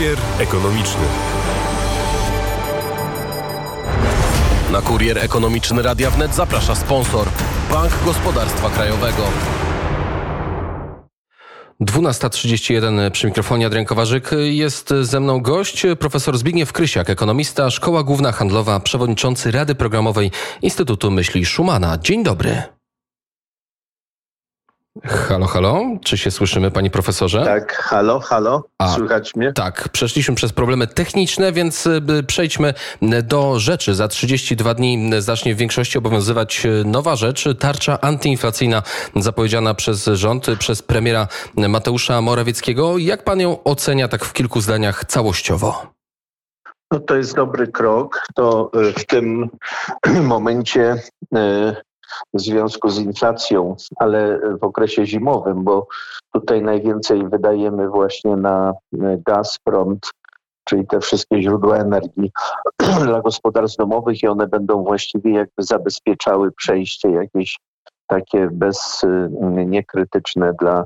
Kurier ekonomiczny. Na kurier ekonomiczny Radia Wnet zaprasza sponsor Bank Gospodarstwa Krajowego. 12.31 przy mikrofonie Adrian Kowarzyk. Jest ze mną gość, profesor Zbigniew Krysiak, ekonomista, Szkoła Główna Handlowa, przewodniczący Rady Programowej Instytutu Myśli Szumana. Dzień dobry. Halo, halo, czy się słyszymy, panie profesorze? Tak, halo, halo, A, słychać mnie? Tak, przeszliśmy przez problemy techniczne, więc y, przejdźmy do rzeczy. Za 32 dni zacznie w większości obowiązywać y, nowa rzecz, tarcza antyinflacyjna zapowiedziana przez rząd, przez premiera Mateusza Morawieckiego. Jak pan ją ocenia tak w kilku zdaniach całościowo? No to jest dobry krok. To y, w tym momencie w związku z inflacją, ale w okresie zimowym, bo tutaj najwięcej wydajemy właśnie na e, gaz, prąd, czyli te wszystkie źródła energii dla gospodarstw domowych i one będą właściwie jakby zabezpieczały przejście jakieś takie bez, e, niekrytyczne dla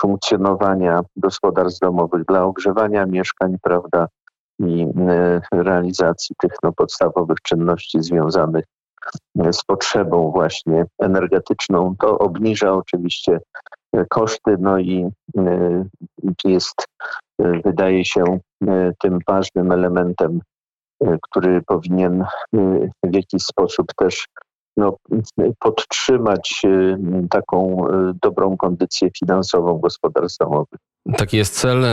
funkcjonowania gospodarstw domowych, dla ogrzewania mieszkań, prawda, i e, realizacji tych no, podstawowych czynności związanych z potrzebą właśnie energetyczną. To obniża oczywiście koszty, no i e, jest, e, wydaje się, e, tym ważnym elementem, który powinien w jakiś sposób też no, podtrzymać taką dobrą kondycję finansową gospodarstw domowych. Taki jest cel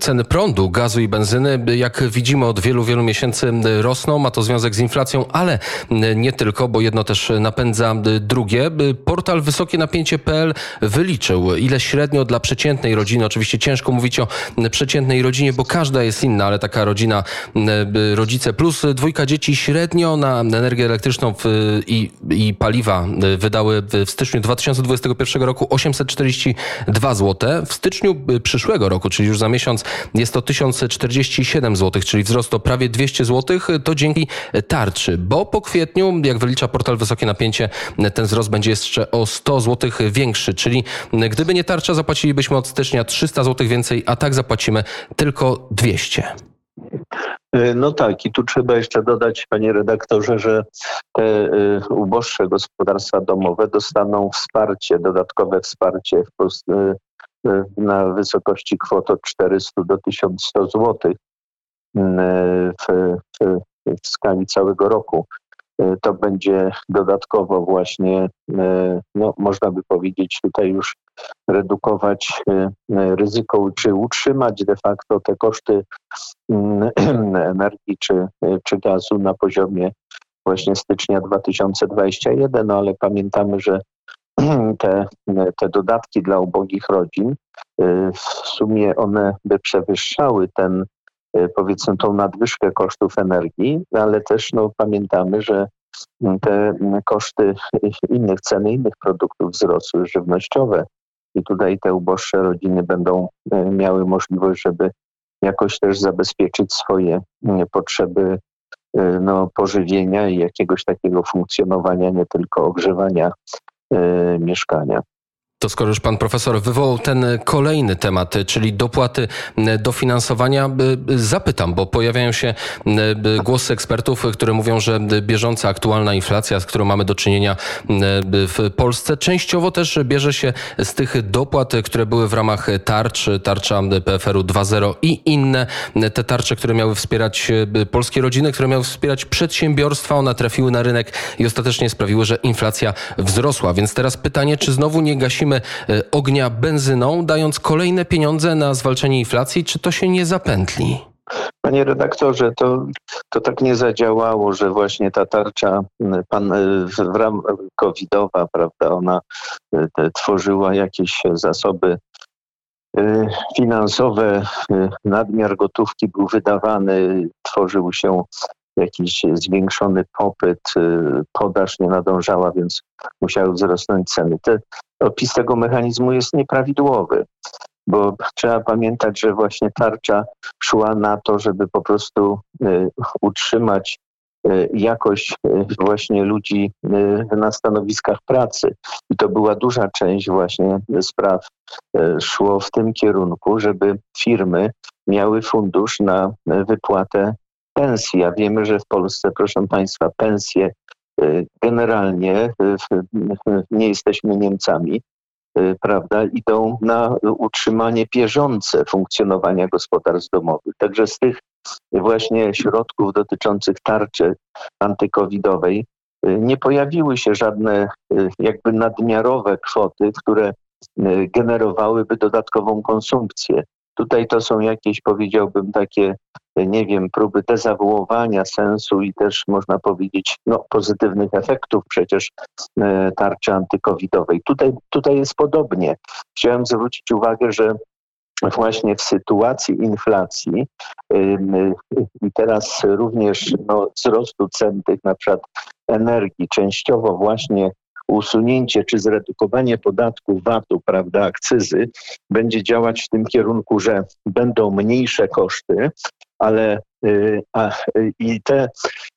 ceny prądu, gazu i benzyny. Jak widzimy od wielu, wielu miesięcy rosną. Ma to związek z inflacją, ale nie tylko, bo jedno też napędza drugie. Portal wysokie napięcie.pl wyliczył, ile średnio dla przeciętnej rodziny, oczywiście ciężko mówić o przeciętnej rodzinie, bo każda jest inna, ale taka rodzina, rodzice plus dwójka dzieci średnio na energię elektryczną i, i paliwa wydały w styczniu 2021 roku 842 zł. W styczniu y, przyszłego roku, czyli już za miesiąc, jest to 1047 zł, czyli wzrost o prawie 200 zł. To dzięki tarczy, bo po kwietniu, jak wylicza portal Wysokie Napięcie, ten wzrost będzie jeszcze o 100 zł większy, czyli gdyby nie tarcza, zapłacilibyśmy od stycznia 300 zł więcej, a tak zapłacimy tylko 200. Y, no tak, i tu trzeba jeszcze dodać, panie redaktorze, że te y, uboższe gospodarstwa domowe dostaną wsparcie, dodatkowe wsparcie w, na wysokości kwot od 400 do 1100 zł w, w, w skali całego roku. E, to będzie dodatkowo właśnie, no, można by powiedzieć, tutaj już redukować ryzyko, czy utrzymać de facto te koszty energii czy, czy gazu na poziomie właśnie stycznia 2021, no ale pamiętamy, że te, te dodatki dla ubogich rodzin, y, w sumie one by przewyższały ten, y, powiedzmy, tą nadwyżkę kosztów energii, ale też no, pamiętamy, że te koszty innych ceny innych produktów wzrosły, żywnościowe. I tutaj te uboższe rodziny będą y, miały możliwość, żeby jakoś też zabezpieczyć swoje potrzeby no, pożywienia i jakiegoś takiego funkcjonowania, nie tylko ogrzewania mieszkania. To skoro już pan profesor wywołał ten kolejny temat, czyli dopłaty dofinansowania, zapytam, bo pojawiają się głosy ekspertów, które mówią, że bieżąca aktualna inflacja, z którą mamy do czynienia w Polsce, częściowo też bierze się z tych dopłat, które były w ramach tarcz, tarcza PFR-u 2.0 i inne, te tarcze, które miały wspierać polskie rodziny, które miały wspierać przedsiębiorstwa, one trafiły na rynek i ostatecznie sprawiły, że inflacja wzrosła. Więc teraz pytanie, czy znowu nie gasimy E, ognia benzyną, dając kolejne pieniądze na zwalczenie inflacji, czy to się nie zapętli? Panie redaktorze, to, to tak nie zadziałało, że właśnie ta tarcza pan, e, w ram covidowa, prawda, ona e, te, tworzyła jakieś zasoby finansowe, nadmiar gotówki był wydawany, tworzył się jakiś zwiększony popyt, podaż nie nadążała, więc musiały wzrosnąć ceny. Te opis tego mechanizmu jest nieprawidłowy, bo trzeba pamiętać, że właśnie tarcza szła na to, żeby po prostu y, utrzymać y, jakość y, właśnie ludzi na stanowiskach pracy. I to była duża część właśnie spraw szło w tym kierunku, żeby firmy miały fundusz na wypłatę pensji. A wiemy, że w Polsce, proszę Państwa, pensje generalnie nie jesteśmy Niemcami, prawda, idą na utrzymanie bieżące funkcjonowania gospodarstw domowych. Także z tych właśnie środków dotyczących tarczy antykowidowej nie pojawiły się żadne jakby nadmiarowe kwoty, które generowałyby dodatkową konsumpcję. Tutaj to są jakieś, powiedziałbym, takie, nie wiem, próby dezawuowania sensu i też można powiedzieć, no, pozytywnych efektów przecież e, tarczy antykowidowej. Tutaj, tutaj jest podobnie. Chciałem zwrócić uwagę, że właśnie w sytuacji inflacji i teraz również no, wzrostu cen tych na przykład energii, częściowo właśnie usunięcie czy zredukowanie podatku VAT-u, prawda, akcyzy, będzie działać w tym kierunku, że będą mniejsze koszty, ale y, a, i te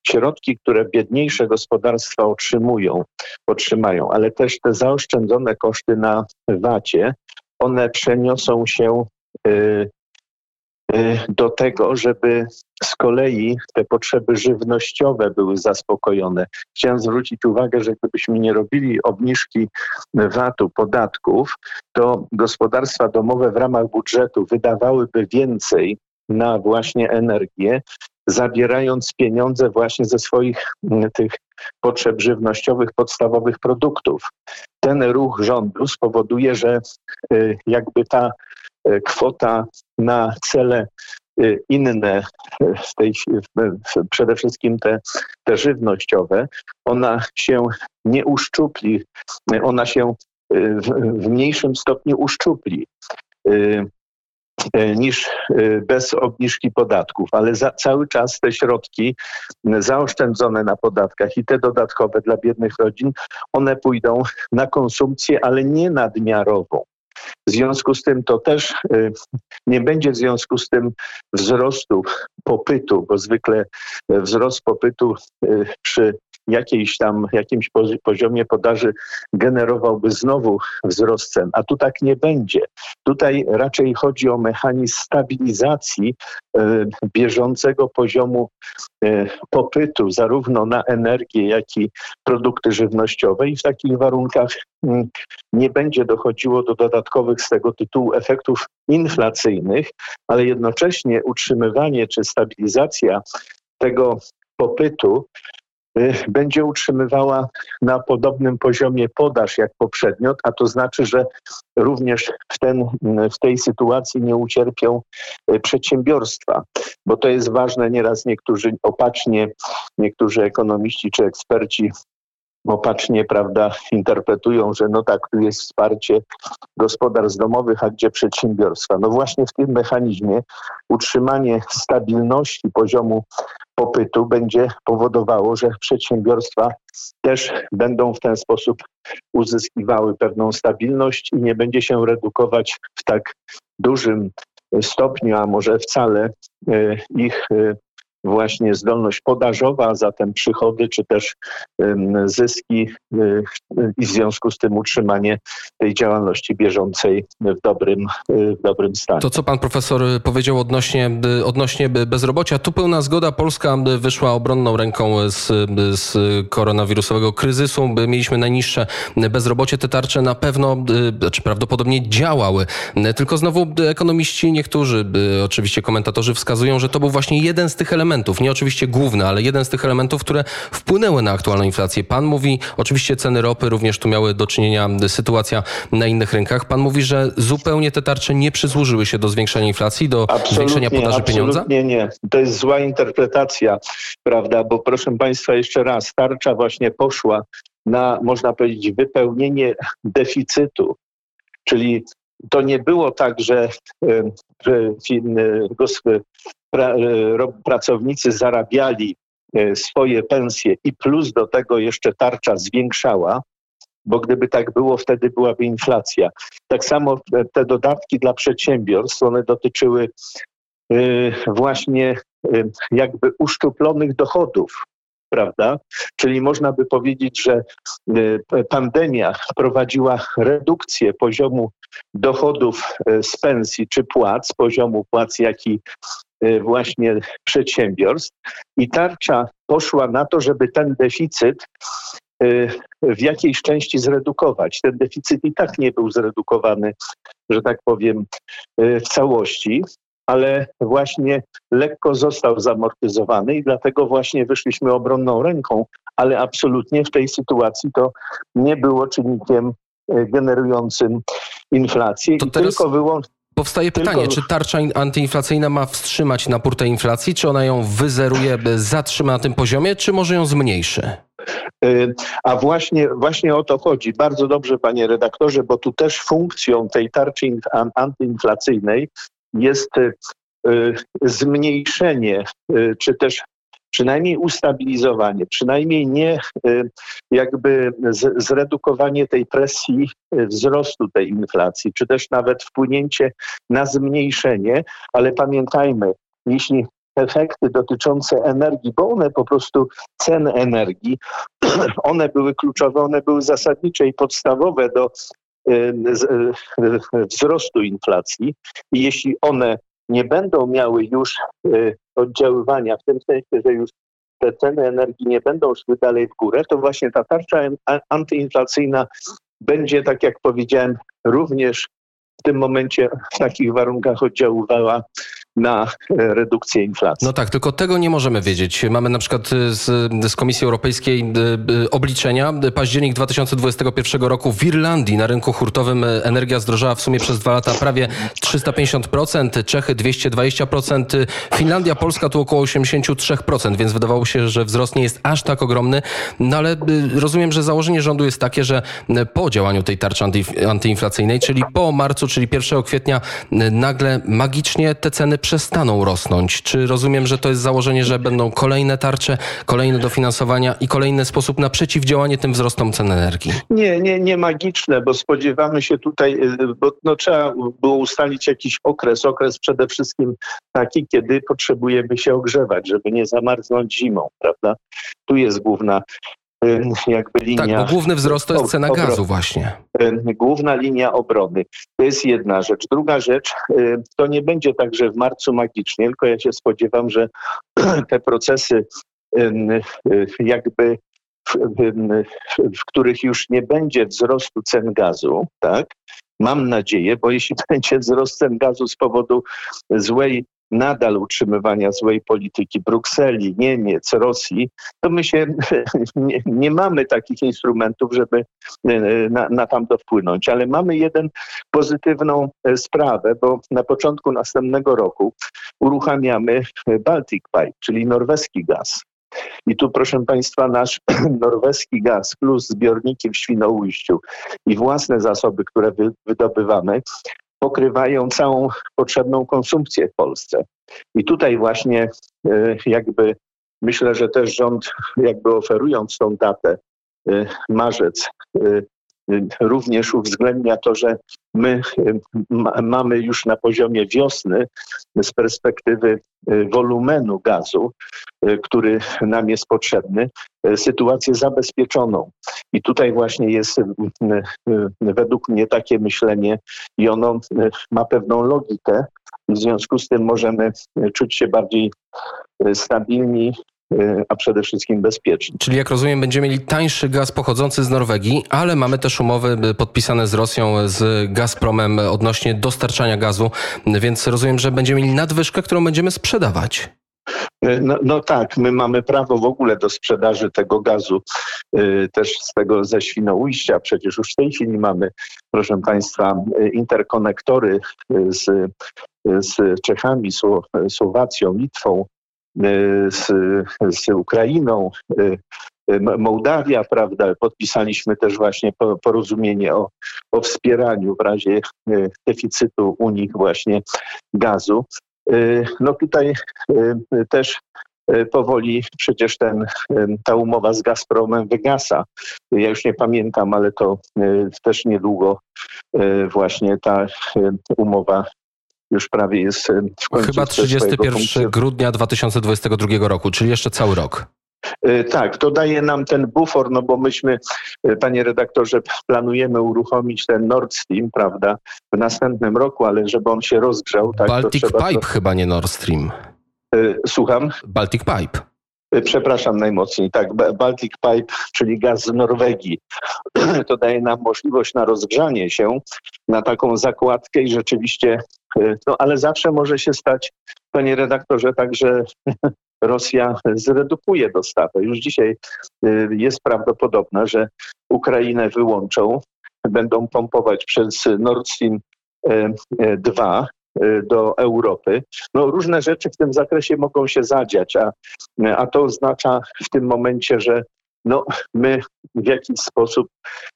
środki, które biedniejsze gospodarstwa otrzymują, otrzymają, ale też te zaoszczędzone koszty na VAT-ie, one przeniosą się y, do tego, żeby z kolei te potrzeby żywnościowe były zaspokojone. Chciałem zwrócić uwagę, że gdybyśmy nie robili obniżki VAT-u, podatków, to gospodarstwa domowe w ramach budżetu wydawałyby więcej na właśnie energię, zabierając pieniądze właśnie ze swoich tych potrzeb żywnościowych, podstawowych produktów. Ten ruch rządu spowoduje, że y, jakby ta y, kwota na cele Y, inne, w tej, przede wszystkim te, te żywnościowe, ona się nie uszczupli, ona się w, w mniejszym stopniu uszczupli niż bez obniżki podatków, ale za, cały czas te środki zaoszczędzone na podatkach i te dodatkowe dla biednych rodzin, one pójdą na konsumpcję, ale nie nadmiarową. W związku z tym to też y, nie będzie w związku z tym wzrostu popytu, bo zwykle wzrost popytu y, przy jakiejś tam, jakimś poziomie podaży generowałby znowu wzrost cen, a tu tak nie będzie. Tutaj raczej chodzi o mechanizm stabilizacji e, bieżącego poziomu e, popytu zarówno na energię, jak i produkty żywnościowe i w takich warunkach mm, nie będzie dochodziło do dodatkowych z tego tytułu efektów inflacyjnych, ale jednocześnie utrzymywanie czy stabilizacja tego popytu będzie utrzymywała na podobnym poziomie podaż jak poprzednio, a to znaczy, że również w, ten, w tej sytuacji nie ucierpią y, przedsiębiorstwa, bo to jest ważne. Nieraz niektórzy opacznie, niektórzy ekonomiści czy eksperci opacznie, prawda, interpretują, że no tak, tu jest wsparcie gospodarstw domowych, a gdzie przedsiębiorstwa. No właśnie w tym mechanizmie utrzymanie stabilności poziomu popytu będzie powodowało, że przedsiębiorstwa też będą w ten sposób uzyskiwały pewną stabilność i nie będzie się redukować w tak dużym stopniu, a może wcale e, ich e, właśnie zdolność podażowa, a zatem przychody czy też zyski y, i w związku z tym utrzymanie tej działalności bieżącej w dobrym, y, w dobrym stanie. To, co pan profesor powiedział odnośnie, odnośnie bezrobocia, tu pełna zgoda. Polska wyszła obronną ręką z, z koronawirusowego kryzysu. Mieliśmy najniższe bezrobocie. Te tarcze na pewno, czy znaczy prawdopodobnie działały. Tylko znowu ekonomiści, niektórzy, oczywiście komentatorzy wskazują, że to był właśnie jeden z tych elementów, elementów, nie oczywiście główny, ale jeden z tych elementów, które wpłynęły na aktualną inflację. Pan mówi, oczywiście ceny ropy również tu miały do czynienia sytuacja na innych rynkach. Pan mówi, że zupełnie te tarcze nie przysłużyły się do zwiększenia inflacji, do absolutnie, zwiększenia podaży pieniądza? Nie, nie. To jest zła interpretacja, prawda? Bo proszę Państwa, jeszcze raz, tarcza właśnie poszła na, można powiedzieć, wypełnienie deficytu. Czyli to nie było tak, że, że pra, e, pracownicy zarabiali e, swoje pensje i plus do tego jeszcze tarcza zwiększała, bo gdyby tak było, wtedy byłaby inflacja. Tak samo te dodatki dla przedsiębiorstw, one dotyczyły e, właśnie jakby uszczuplonych dochodów, prawda? Czyli można by powiedzieć, że pandemia wprowadziła redukcję poziomu dochodów z pensji czy płac, poziomu płac, jak i właśnie przedsiębiorstw. I tarcza poszła na to, żeby ten deficyt w jakiejś części zredukować. Ten deficyt i tak nie był zredukowany, że tak powiem, w całości ale właśnie lekko został zamortyzowany i dlatego właśnie wyszliśmy obronną ręką, ale absolutnie w tej sytuacji to nie było czynnikiem generującym inflację to i tylko wyłącznie Powstaje pytanie, Tylko... czy tarcza antyinflacyjna ma wstrzymać napór tej inflacji, czy ona ją wyzeruje, zatrzyma na tym poziomie, czy może ją zmniejszy? E, a właśnie, właśnie o to chodzi. Bardzo dobrze, panie redaktorze, bo tu też funkcją tej tarczy antyinflacyjnej jest y, y, zmniejszenie, y, czy też przynajmniej ustabilizowanie, przynajmniej nie jakby zredukowanie tej presji wzrostu tej inflacji, czy też nawet wpłynięcie na zmniejszenie, ale pamiętajmy, jeśli efekty dotyczące energii, bo one po prostu ceny energii, one były kluczowe, one były zasadnicze i podstawowe do wzrostu inflacji i jeśli one nie będą miały już y, oddziaływania, w tym sensie, że już te ceny energii nie będą szły dalej w górę, to właśnie ta tarcza antyinflacyjna będzie, tak jak powiedziałem, również w tym momencie w takich warunkach oddziaływała na e, redukcję inflacji. No tak, tylko tego nie możemy wiedzieć. Mamy na przykład e, z, z Komisji Europejskiej e, obliczenia. Październik 2021 roku w Irlandii na rynku hurtowym energia zdrożała w sumie przez dwa lata prawie 350%, Czechy 220%, Finlandia, Polska tu około 83%, więc wydawało się, że wzrost nie jest aż tak ogromny, no ale rozumiem, że założenie rządu jest takie, że po działaniu tej tarczy antyinflacyjnej, czyli po marcu, czyli 1 kwietnia nagle magicznie te ceny przestaną rosnąć? Czy rozumiem, że to jest założenie, że będą kolejne tarcze, kolejne dofinansowania i kolejny sposób na przeciwdziałanie tym wzrostom cen energii? Nie, nie, nie magiczne, bo spodziewamy się tutaj, y, bo no, trzeba było ustalić jakiś okres, okres przede wszystkim taki, kiedy potrzebujemy się ogrzewać, żeby nie zamarznąć zimą, prawda? Tu jest główna jakby linia. Tak, bo główny wzrost to jest cena gazu właśnie. Główna linia obrony. To jest jedna rzecz. Druga rzecz, to nie będzie tak, że w marcu magicznie, tylko ja się spodziewam, że te procesy jakby w, w, w, których już nie będzie wzrostu cen gazu, tak? Mam nadzieję, bo jeśli będzie wzrost cen gazu z powodu złej nadal utrzymywania złej polityki Brukseli, Niemiec, Rosji, to my się nie, nie mamy takich instrumentów, żeby e, na, na tamto wpłynąć. Ale mamy jeden pozytywną e, sprawę, bo na początku następnego roku uruchamiamy Baltic Pipe, czyli norweski gaz. I tu, proszę Państwa, nasz norweski gaz plus zbiorniki w Świnoujściu i własne zasoby, które wydobywamy, pokrywają całą potrzebną konsumpcję w Polsce. I tutaj właśnie e, jakby myślę, że też rząd jakby oferując tą datę e, marzec e, również uwzględnia to, że my mamy już na poziomie wiosny z perspektywy wolumenu gazu, który nam jest potrzebny, sytuację zabezpieczoną. I tutaj właśnie jest według mnie takie myślenie i ono ma pewną logikę. W związku z tym możemy czuć się bardziej stabilni Y, a przede wszystkim bezpieczni. Czyli jak rozumiem, będziemy mieli tańszy gaz pochodzący z Norwegii, ale mamy też umowy y, podpisane z Rosją, z Gazpromem odnośnie dostarczania gazu, więc rozumiem, że będziemy mieli nadwyżkę, którą będziemy sprzedawać. No, no, tak, my mamy prawo w ogóle do sprzedaży tego gazu, też z tego ze Świnoujścia. Przecież już w tej chwili mamy, proszę Państwa, interkonektory z, z Czechami, Słowacją, Litwą, z, z Ukrainą, y, Mołdawia, prawda? Podpisaliśmy też właśnie porozumienie o, o wspieraniu w razie deficytu u nich właśnie gazu. No tutaj też powoli przecież ten, ta umowa z Gazpromem wygasa. Ja już nie pamiętam, ale to też niedługo właśnie ta umowa już prawie jest w końcu. Chyba 31 grudnia 2022 roku, czyli jeszcze cały rok. Y, Tak, to daje nam ten bufor, no bo myśmy, y, panie redaktorze, planujemy uruchomić ten Nord Stream, prawda, w następnym roku, ale żeby on się rozgrzał, tak, Baltic to. Pipe chyba, nie Nord Stream. To, słucham? Baltic Pipe. Y, Przepraszam najmocniej, tak, Ba- Baltic Pipe, czyli gaz z Norwegii. To daje nam możliwość na rozgrzanie się na taką zakładkę i rzeczywiście, y, no ale zawsze może się stać, panie redaktorze, tak, że Rosja zredukuje dostawę. Już dzisiaj y, jest prawdopodobne, że Ukrainę wyłączą, będą pompować przez Nord Stream y, y, 2 y, do Europy. No, różne rzeczy w tym zakresie mogą się zadziać, a, a to oznacza w tym momencie, że no, my w jakiś sposób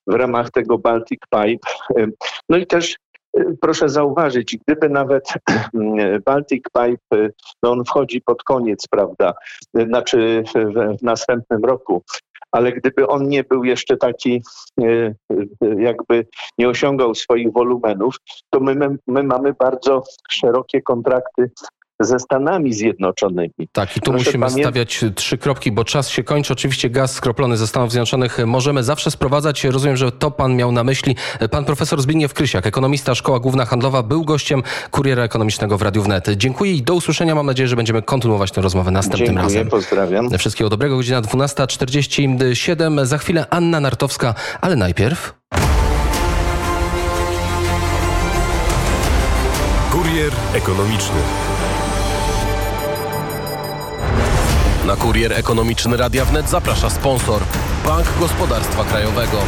w ramach tego Baltic Pipe, y, no i też y, proszę zauważyć, gdyby nawet y, Baltic Pipe, y, no on wchodzi pod koniec, prawda, y, znaczy w następnym roku, ale gdyby on nie był jeszcze taki, y, y, jakby nie osiągał swoich wolumenów, to my, my mamy bardzo szerokie kontrakty ze Stanami Zjednoczonymi. Tak, i tu Proszę musimy pamię- stawiać trzy kropki, bo czas się kończy. Oczywiście gaz skroplony ze Stanów Zjednoczonych możemy zawsze sprowadzać. Rozumiem, że to pan miał na myśli. Pan profesor Zbigniew Krysiak, ekonomista Szkoła Główna Handlowa, był gościem Kuriera Ekonomicznego w Radiu Wnet. Dziękuję i do usłyszenia. Mam nadzieję, że będziemy kontynuować tę rozmowę następnym Dziękuję, razem. pozdrawiam. Wszystkiego dobrego, godzina 12.47. Za chwilę Anna Nartowska, ale najpierw... Kurier ekonomiczny. Na kurier ekonomiczny Radia Wnet zaprasza sponsor Bank Gospodarstwa Krajowego.